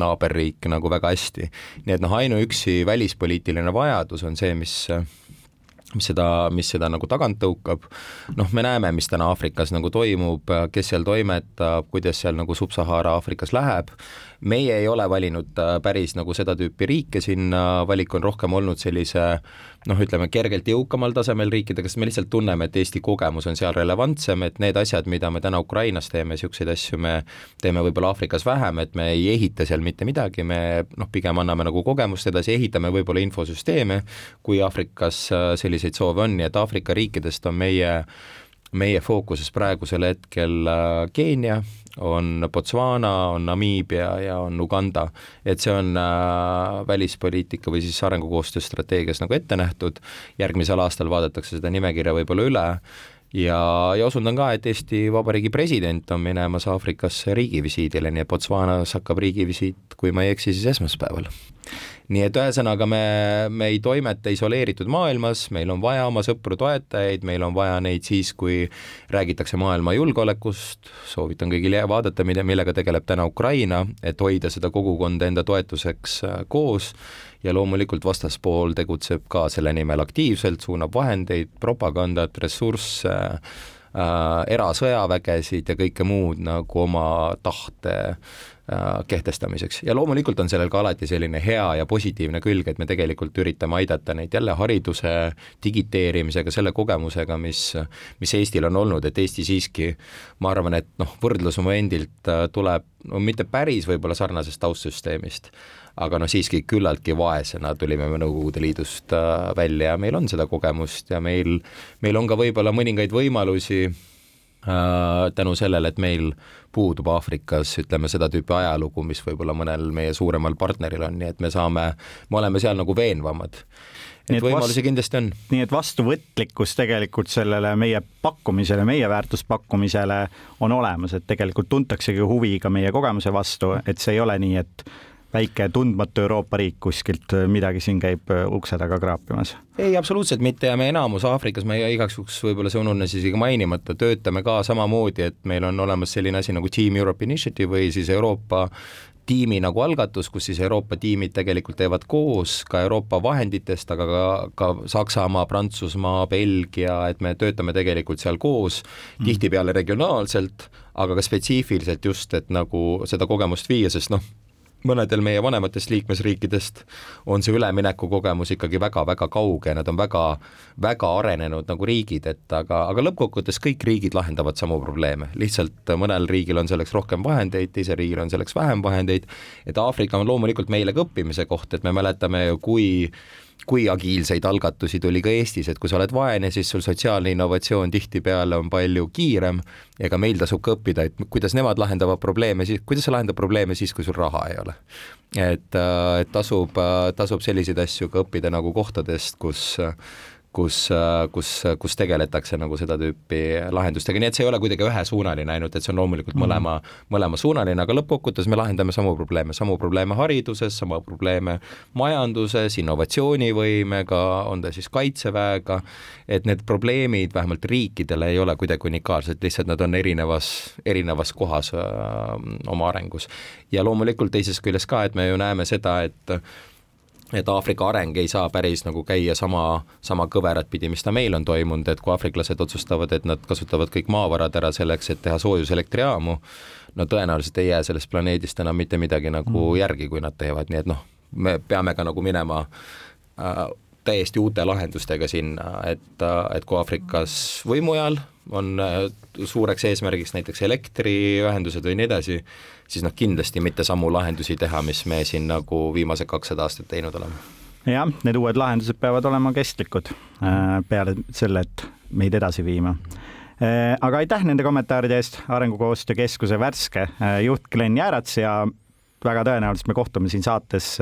naaberriik nagu väga hästi. nii et noh, ainuüksi välispoliitiline vajadus on see, mis mis seda, mis seda nagu tagant tõukab, noh, me näeme, mis täna Aafrikas nagu toimub, kes seal toimetab, kuidas seal nagu Sub-Sahara Aafrikas läheb, meie ei ole valinud äh, päris nagu seda tüüpi riike sinna, valik on rohkem olnud sellise noh, ütleme kergelt jõukamal tasemel riikidega, sest me lihtsalt tunneme, et Eesti kogemus on seal relevantsem, et need asjad, mida me täna Ukrainas teeme, niisuguseid asju me teeme võib-olla Aafrikas vähem, et me ei ehita seal mitte midagi, me noh, pigem anname nagu kogemust edasi, ehitame võib-olla infosüsteeme, kui Aafrikas äh, selliseid soove on, nii et Aafrika riikidest on meie meie fookuses praegusel hetkel äh, Keenia, on Botswana, on Namiibia ja on Uganda. et see on äh, välispoliitika või siis arengukoostöö strateegias nagu ette nähtud, järgmisel aastal vaadatakse seda nimekirja võib-olla üle. Ja, ja osundan ka, et Eesti Vabariigi president on minemas Aafrikasse riigivisiidile, nii et Botswanas hakkab riigivisiit, kui ma ei eksi, siis esmaspäeval nii et ühesõnaga me, me ei toimeta isoleeritud maailmas, meil on vaja oma sõpru-toetajaid, meil on vaja neid siis, kui räägitakse maailma julgeolekust, soovitan kõigil vaadata, mida, millega tegeleb täna Ukraina, et hoida seda kogukonda enda toetuseks äh, koos. Ja loomulikult vastaspool tegutseb ka selle nimel aktiivselt, suunab vahendeid, propagandat, ressursse äh,, erasõjavägesid ja kõike muud nagu oma tahte Äh, kehtestamiseks. Ja loomulikult on sellel ka alati selline hea ja positiivne külg, et me tegelikult üritame aidata neid jälle hariduse digiteerimisega, selle kogemusega, mis, mis Eestil on olnud, et Eesti siiski, ma arvan, et noh, võrdlusmomendilt äh, tuleb no mitte päris võib-olla sarnasest taustsüsteemist, aga noh, siiski küllaltki vaesena tulime me Nõukogude Liidust äh, välja ja meil on seda kogemust ja meil, meil on ka võib-olla mõningaid võimalusi Äh, tänu sellele, et meil puudub Aafrikas, ütleme, seda tüüpi ajalugu, mis võib-olla mõnel meie suuremal partneril on, nii et me saame, me oleme seal nagu veenvamad. et võimalusi kindlasti on. nii et vastuvõtlikkus tegelikult sellele meie pakkumisele, meie väärtuspakkumisele on olemas, et tegelikult tuntaksegi huvi ka meie kogemuse vastu, et see ei ole nii, et väike tundmatu Euroopa riik kuskilt äh, midagi siin käib äh, ukse taga kraapimas? ei, absoluutselt mitte ja me enamus Aafrikas, ma igaks juhuks võib-olla see ununes isegi mainimata, töötame ka samamoodi, et meil on olemas selline asi nagu Team Europe Initiative või siis Euroopa tiimi nagu algatus, kus siis Euroopa tiimid tegelikult teevad koos ka Euroopa vahenditest, aga ka, ka Saksamaa, Prantsusmaa, Belgia, et me töötame tegelikult seal koos mm., tihtipeale regionaalselt, aga ka spetsiifiliselt just, et nagu seda kogemust viia, sest noh, mõnedel meie vanematest liikmesriikidest on see üleminekukogemus ikkagi väga-väga kauge, nad on väga, väga arenenud nagu riigid, et aga, aga lõppkokkuvõttes kõik riigid lahendavad samu probleeme, lihtsalt mõnel riigil on selleks rohkem vahendeid, teisel riigil on selleks vähem vahendeid, et Aafrika on loomulikult meile ka õppimise koht, et me mäletame ju, kui kui agiilseid algatusi tuli ka Eestis, et kui sa oled vaene, siis sul sotsiaalne innovatsioon tihtipeale on palju kiirem ja ka meil tasub ka õppida, et kuidas nemad lahendavad probleeme siis, kuidas sa lahendad probleeme siis, kui sul raha ei ole. et, äh, et tasub, äh, tasub selliseid asju ka õppida nagu kohtadest, kus kus, kus, kus tegeletakse nagu seda tüüpi lahendustega, nii et see ei ole kuidagi ühesuunaline ainult, et see on loomulikult mm. mõlema, mõlemasuunaline, aga lõppkokkuvõttes me lahendame samu probleeme, samu probleeme hariduses, sama probleeme majanduses, innovatsioonivõimega, on ta siis kaitseväega, et need probleemid vähemalt riikidele ei ole kuidagi unikaalsed, lihtsalt nad on erinevas, erinevas kohas öö, oma arengus. ja loomulikult teisest küljest ka, et me ju näeme seda, et et Aafrika areng ei saa päris nagu käia sama, sama kõverat pidi, mis ta meil on toimunud, et kui aafriklased otsustavad, et nad kasutavad kõik maavarad ära selleks, et teha soojuselektriaamu, no tõenäoliselt ei jää sellest planeedist enam mitte midagi nagu mm. järgi, kui nad teevad, nii et noh, me peame ka nagu minema äh, täiesti uute lahendustega sinna, et, et kui Aafrikas või mujal on äh, suureks eesmärgiks näiteks elektriühendused või nii edasi, siis noh, kindlasti mitte samu lahendusi teha, mis me siin nagu viimased kakssada aastat teinud oleme. jah, need uued lahendused peavad olema kestlikud äh, peale selle, et meid edasi viima äh, aga aitäh nende kommentaaride eest, Arengukoostöö Keskuse värske juht Glen Jäärats ja väga tõenäoliselt me kohtume siin saates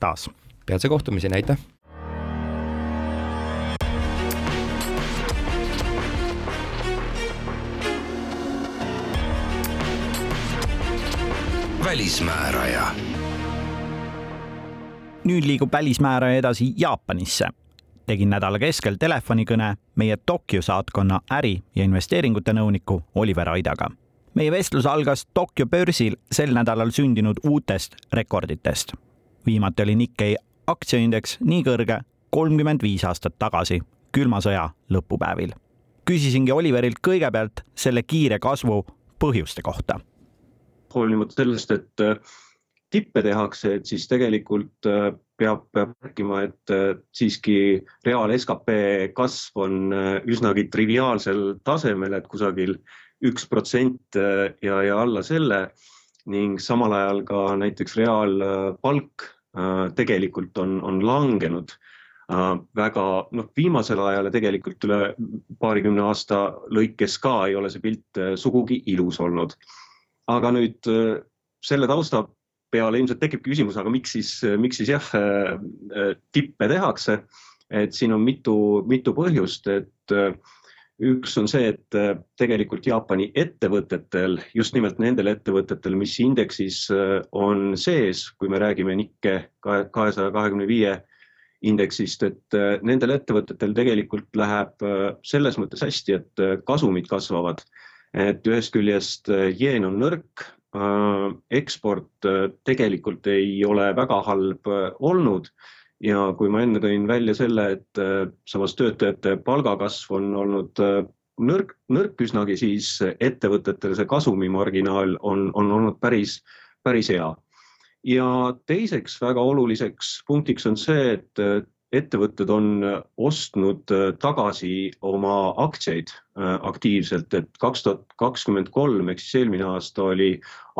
taas. peatse kohtumiseni, aitäh! Välismääraja. nüüd liigub välismääraja edasi Jaapanisse. tegin nädala keskel telefonikõne meie Tokyo saatkonna äri- ja investeeringute nõuniku Oliver Aidaga. meie vestlus algas Tokyo börsil sel nädalal sündinud uutest rekorditest. viimati oli Nikkei aktsiaindeks nii kõrge kolmkümmend viis aastat tagasi, külma sõja lõpupäevil. küsisingi Oliverilt kõigepealt selle kiire kasvu põhjuste kohta hoolimata sellest, et äh, tippe tehakse, et siis tegelikult äh, peab, peab rääkima, et siiski reaal skp kasv on üsnagi triviaalsel tasemel, et kusagil üks protsent ja, ja alla selle ning samal ajal ka näiteks reaalpalk tegelikult on, on langenud Äh, väga noh, viimasel ajal ja tegelikult üle paarikümne aasta lõikes ka ei ole see pilt äh, sugugi ilus olnud. Aga nüüd äh, selle tausta peale ilmselt tekib küsimus, aga miks siis, miks siis jah, tippe tehakse. et siin on mitu, mitu põhjust, et üks on see, et tegelikult Jaapani ettevõtetel, just nimelt nendel ettevõtetel, mis indeksis on sees, kui me räägime Nikke kahesaja kahekümne viie indeksist, et äh, nendel ettevõtetel tegelikult läheb äh, selles mõttes hästi, et äh, kasumid kasvavad. Et ühest küljest jeen on nõrk, eksport tegelikult ei ole väga halb olnud. Ja kui ma enne tõin välja selle, et samas töötajate palgakasv on olnud nõrk, nõrk üsnagi, siis ettevõtetel see kasumimarginaal on, on olnud päris, päris hea. Ja teiseks väga oluliseks punktiks on see, et äh, ettevõtted on äh, ostnud äh, tagasi oma aktsiaid aktiivselt, et kaks tuhat kakskümmend kolm ehk siis eelmine aasta oli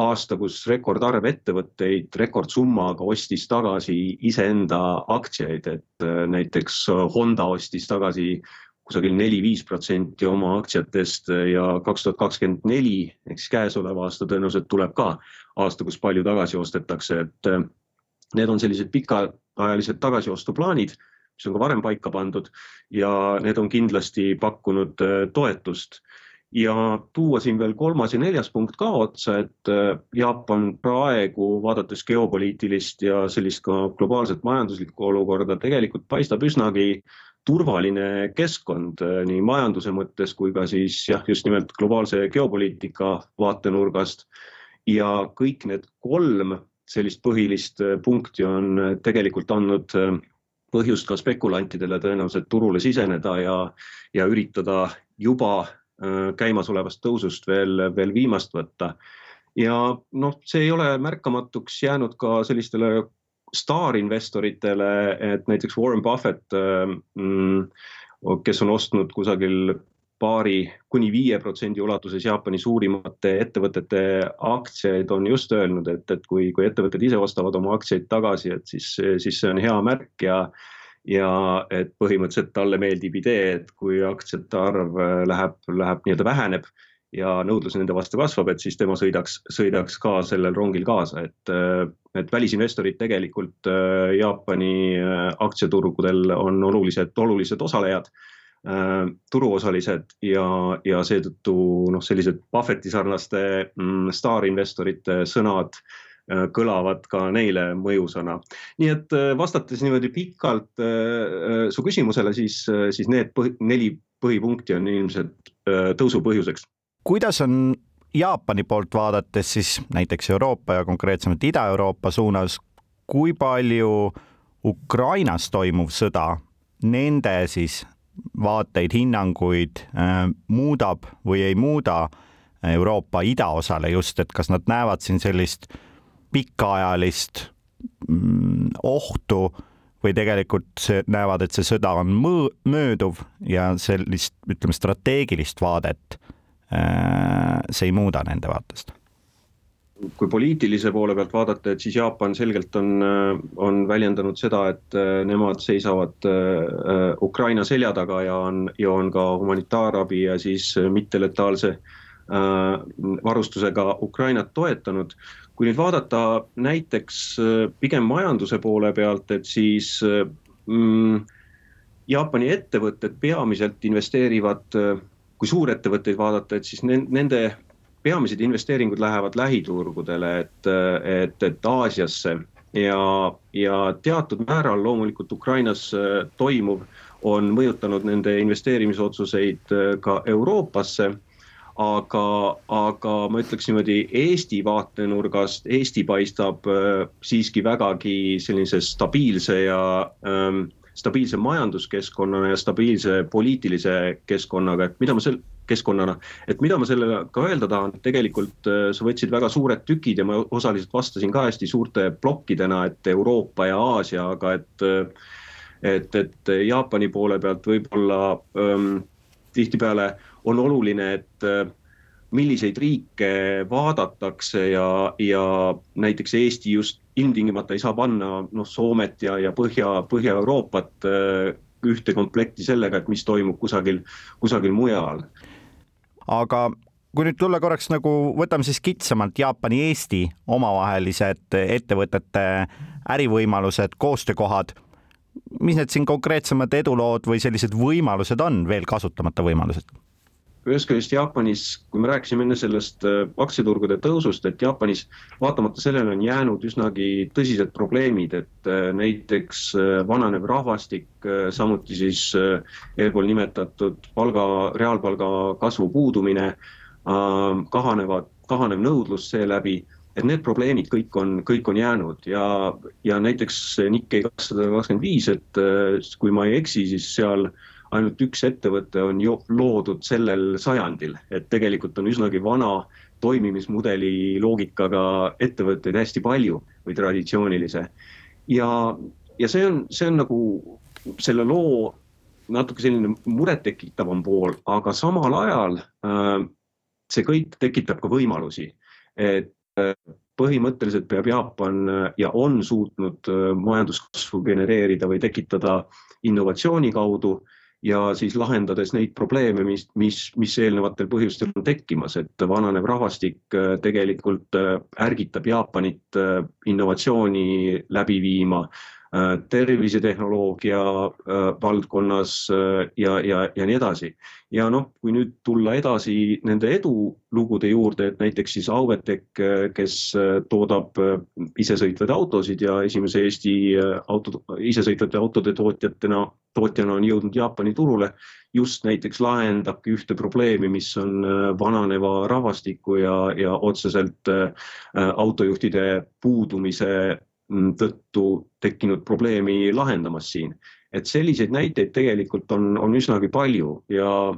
aasta, kus rekordarv ettevõtteid rekordsummaga ostis tagasi iseenda aktsiaid, et näiteks Honda ostis tagasi kusagil neli-viis protsenti oma aktsiatest ja kaks tuhat kakskümmend neli ehk siis käesolev aasta tõenäoliselt tuleb ka aasta, kus palju tagasi ostetakse, et äh, need on sellised pikaajalised tagasiostuplaanid, mis on ka varem paika pandud ja need on kindlasti pakkunud äh, toetust ja tuua siin veel kolmas ja neljas punkt ka otsa, et äh, Jaapan praegu, vaadates geopoliitilist ja sellist ka globaalset majanduslikku olukorda, tegelikult paistab üsnagi turvaline keskkond äh, nii majanduse mõttes kui ka siis jah, just nimelt globaalse geopoliitika vaatenurgast. ja kõik need kolm sellist põhilist äh, punkti on äh, tegelikult andnud põhjust ka spekulantidele tõenäoliselt turule siseneda ja, ja üritada juba käimasolevast tõusust veel, veel viimast võtta. ja noh, see ei ole märkamatuks jäänud ka sellistele staarinvestoritele, et näiteks Warren Buffett, mm, kes on ostnud kusagil paari kuni viie protsendi ulatuses Jaapani suurimate ettevõtete aktsiaid, on just öelnud, et, et kui, kui ettevõtted ise ostavad oma aktsiaid tagasi, et siis, siis see on hea märk ja ja et põhimõtteliselt talle meeldib idee, et kui aktsiate arv läheb, läheb nii-öelda väheneb ja nõudlus nende vastu kasvab, et siis tema sõidaks, sõidaks ka sellel rongil kaasa, et, et välisinvestorid tegelikult Jaapani äh, aktsiaturgudel on olulised, olulised osalejad turuosalised ja, ja seetõttu noh, sellised Buffetti sarnaste mm, staarinvestorite sõnad äh, kõlavad ka neile mõjusõna. nii et äh, vastates niimoodi pikalt äh, su küsimusele, siis, siis need põhi, neli põhipunkti on ilmselt tõusu põhjuseks kuidas on Jaapani poolt vaadates siis näiteks Euroopa ja konkreetsemalt Ida-Euroopa suunas, kui palju Ukrainas toimuv sõda nende siis vaateid, hinnanguid äh, muudab või ei muuda Euroopa idaosale just, et kas nad näevad siin sellist pikaajalist mm, ohtu või tegelikult see, näevad, et see sõda on mööduv ja sellist, ütleme, strateegilist vaadet Äh, see ei muuda nende vaatest kui poliitilise poole pealt vaadata, et siis Jaapan selgelt on, äh, on väljendanud seda, et äh, nemad seisavad Ukraina selja taga ja on, ja on ka humanitaarabi ja siis mitteletaalse varustusega Ukrainat toetanud. kui nüüd vaadata näiteks pigem majanduse poole pealt, et siis mm, Jaapani ettevõtted peamiselt investeerivad kui suurettevõtteid vaadata, et siis nende peamised investeeringud lähevad lähiturgudele, et, et, et Aasiasse ja, ja teatud määral loomulikult Ukrainas äh, toimuv on mõjutanud nende investeerimisotsuseid äh, ka Euroopasse. aga, aga ma ütleks niimoodi Eesti vaatenurgast, Eesti paistab äh, siiski vägagi sellise stabiilse ja ähm, stabiilse majanduskeskkonnana ja stabiilse poliitilise keskkonnaga, et mida ma sel-, keskkonnana, et mida ma sellega öelda tahan, tegelikult äh, sa võtsid väga suured tükid ja ma osaliselt vastasin ka hästi suurte plokkidena, et Euroopa ja Aasia, aga et äh, et, et Jaapani poole pealt võib-olla ähm, tihtipeale on oluline, et äh, milliseid riike vaadatakse ja, ja näiteks Eesti just ilmtingimata ei saa panna noh, Soomet ja, ja Põhja, Põhja-Euroopat äh, ühte komplekti sellega, et mis toimub kusagil, kusagil mujal. aga kui nüüd tulla korraks nagu, võtame siis kitsamalt Jaapani-Eesti omavahelised ettevõtete ärivõimalused, koostöökohad, mis need siin konkreetsemad edulood või sellised võimalused on, veel kasutamata võimalused? Ühest küljest Jaapanis, kui me rääkisime enne sellest äh, aktsiaturgude tõusust, et Jaapanis vaatamata sellele on jäänud üsnagi tõsised probleemid, et äh, näiteks äh, vananev rahvastik, samuti siis eelpool nimetatud palga, reaalpalga kasvu puudumine, kahanevad, kahanev nõudlus seeläbi et need probleemid kõik on, kõik on jäänud. Ja, ja näiteks Nikkei kakssada kakskümmend viis, et kui ma ei eksi, siis seal äh, ainult üks ettevõte on ju loodud sellel sajandil, et tegelikult on üsnagi vana toimimismudeli loogikaga ettevõtteid hästi palju või traditsioonilise. ja, ja see on, see on nagu selle loo natuke selline murettekitavam pool, aga samal ajal äh, see kõik tekitab ka võimalusi. et äh, põhimõtteliselt peab Jaapan äh, ja on suutnud majanduskasvu genereerida või tekitada innovatsiooni kaudu ja siis lahendades neid probleeme, mis, mis, mis eelnevatel põhjustel on tekkimas, et vananev rahvastik äh, tegelikult äh, ärgitab Jaapanit äh, innovatsiooni läbi viima tervisetehnoloogia äh, valdkonnas äh, ja, ja, ja nii edasi. ja noh, kui nüüd tulla edasi nende edulugude juurde, et näiteks siis Auvetech, kes toodab isesõitvaid autosid ja esimese Eesti auto, isesõitvate autode tootjatena, tootjana on jõudnud Jaapani turule, just näiteks lahendabki ühte probleemi, mis on vananeva rahvastiku ja, ja otseselt autojuhtide puudumise tõttu tekkinud probleemi lahendamas siin. et selliseid näiteid tegelikult on, on üsnagi palju ja,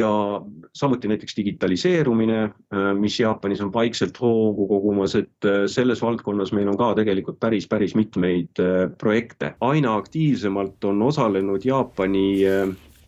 ja samuti näiteks digitaliseerumine, äh, mis Jaapanis on vaikselt hoogu kogumas, et äh, selles valdkonnas meil on ka tegelikult päris, päris mitmeid äh, projekte. aina aktiivsemalt on osalenud Jaapani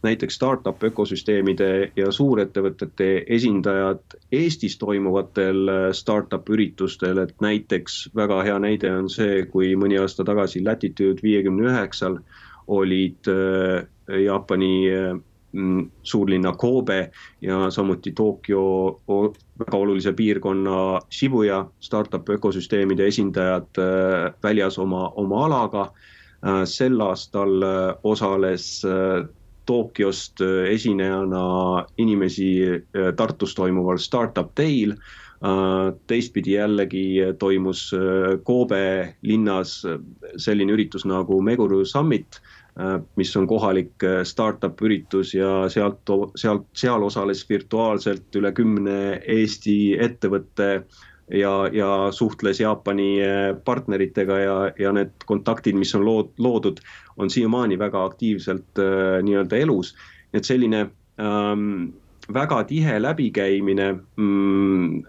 näiteks startup ökosüsteemide ja suurettevõtete esindajad Eestis toimuvatel äh, startup üritustel, et näiteks väga hea näide on see, kui mõni aasta tagasi Latitude viiekümne üheksal olid äh, Jaapani äh, mm, suurlinna Kobe ja samuti Tokyo väga olulise piirkonna Shibuya startup ökosüsteemide esindajad väljas oma, oma alaga. sel aastal osales Tokyost äh, esinejana inimesi äh, Tartus toimuval Startup Day'l. Äh, teistpidi jällegi toimus Kobe linnas selline üritus nagu Meguru Summit, mis on kohalik startup üritus ja sealt, sealt, seal osales virtuaalselt üle kümne Eesti ettevõtte ja, ja suhtles Jaapani eh, partneritega ja, ja need kontaktid, mis on lood, loodud, on siiamaani väga aktiivselt äh, nii-öelda elus. et selline ähm, väga tihe läbikäimine mm,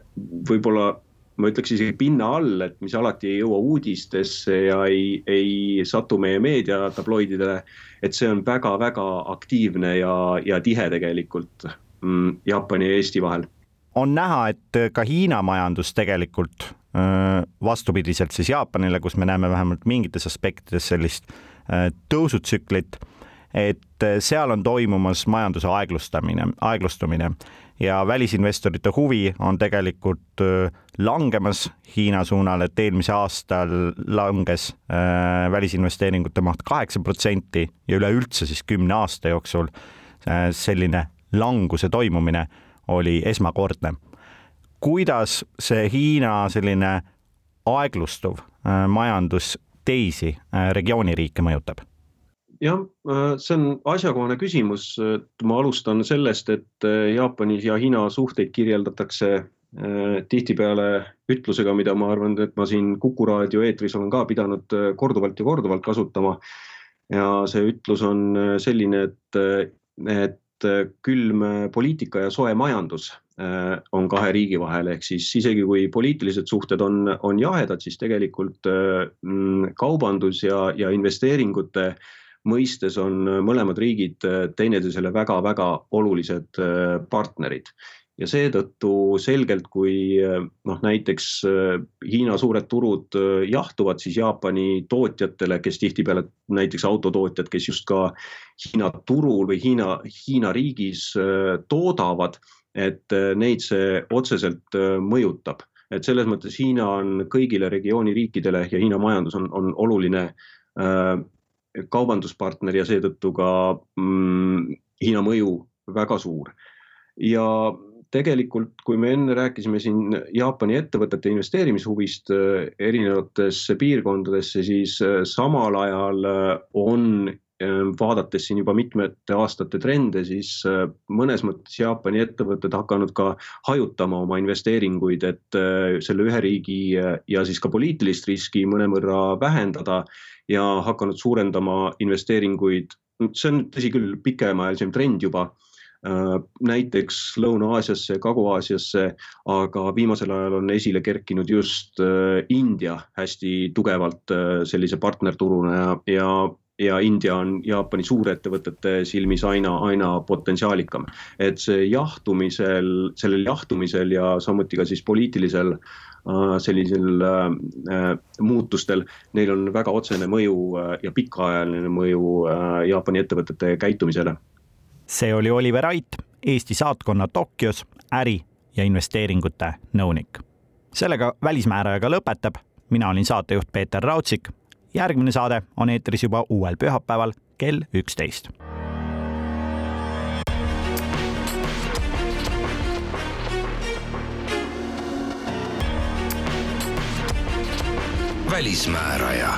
võib-olla ma ütleks isegi pinna all, et mis alati ei jõua uudistesse ja ei, ei satu meie meediatabloididele. et see on väga-väga aktiivne ja, ja tihe tegelikult mm, Jaapani ja Eesti vahel on näha, et ka Hiina majandus tegelikult vastupidiselt siis Jaapanile, kus me näeme vähemalt mingites aspektides sellist tõusutsüklit, et seal on toimumas majanduse aeglustamine, aeglustumine. Ja välisinvestorite huvi on tegelikult langemas Hiina suunal, et eelmisel aastal langes välisinvesteeringute maht kaheksa protsenti ja üleüldse siis kümne aasta jooksul selline languse toimumine oli esmakordne. kuidas see Hiina selline aeglustuv äh, majandus teisi äh, regiooni riike mõjutab? jah, äh, see on asjakohane küsimus, ma alustan sellest, et Jaapani ja Hiina suhteid kirjeldatakse tihtipeale ütlusega, mida ma arvan, et ma siin Kuku raadio eetris olen ka pidanud korduvalt ja korduvalt kasutama. ja see ütlus on selline, et, et külm poliitika ja soe majandus on kahe riigi vahel, ehk siis isegi kui poliitilised suhted on, on jahedad, siis tegelikult mm, kaubandus ja, ja investeeringute mõistes on mõlemad riigid teineteisele väga-väga olulised partnerid ja seetõttu selgelt, kui noh, näiteks äh, Hiina suured turud äh, jahtuvad, siis Jaapani tootjatele, kes tihtipeale näiteks autotootjad, kes just ka Hiina turul või Hiina, Hiina riigis toodavad, et neid see otseselt mõjutab. et selles mõttes Hiina on kõigile regiooni riikidele ja Hiina majandus on, on oluline kaubanduspartner ja seetõttu ka mm, Hiina mõju väga suur ja tegelikult, kui me enne rääkisime siin Jaapani ettevõtete investeerimishuvist äh, erinevatesse piirkondadesse, siis äh, samal ajal äh, on vaadates siin juba mitmete aastate trende, siis mõnes mõttes Jaapani ettevõtted hakanud ka hajutama oma investeeringuid, et selle ühe riigi ja siis ka poliitilist riski mõnevõrra vähendada ja hakanud suurendama investeeringuid. see on tõsi küll, pikemaajalisem trend juba näiteks Lõuna-Aasiasse, Kagu-Aasiasse, aga viimasel ajal on esile kerkinud just äh, India hästi tugevalt äh, sellise partnerturuna ja, ja ja India on Jaapani suurettevõtete silmis aina, aina potentsiaalikam. et see jahtumisel, sellel jahtumisel ja samuti ka siis poliitilisel äh, sellisel äh, muutustel, neil on väga otsene mõju äh, ja pikaajaline mõju Jaapani ettevõtete käitumisele see oli Oliver Ait, Eesti saatkonna Tokyos äri- ja investeeringute nõunik. sellega Välismäärajaga lõpetab, mina olin saatejuht Peeter Raudsik. järgmine saade on eetris juba uuel pühapäeval kell üksteist. välismääraja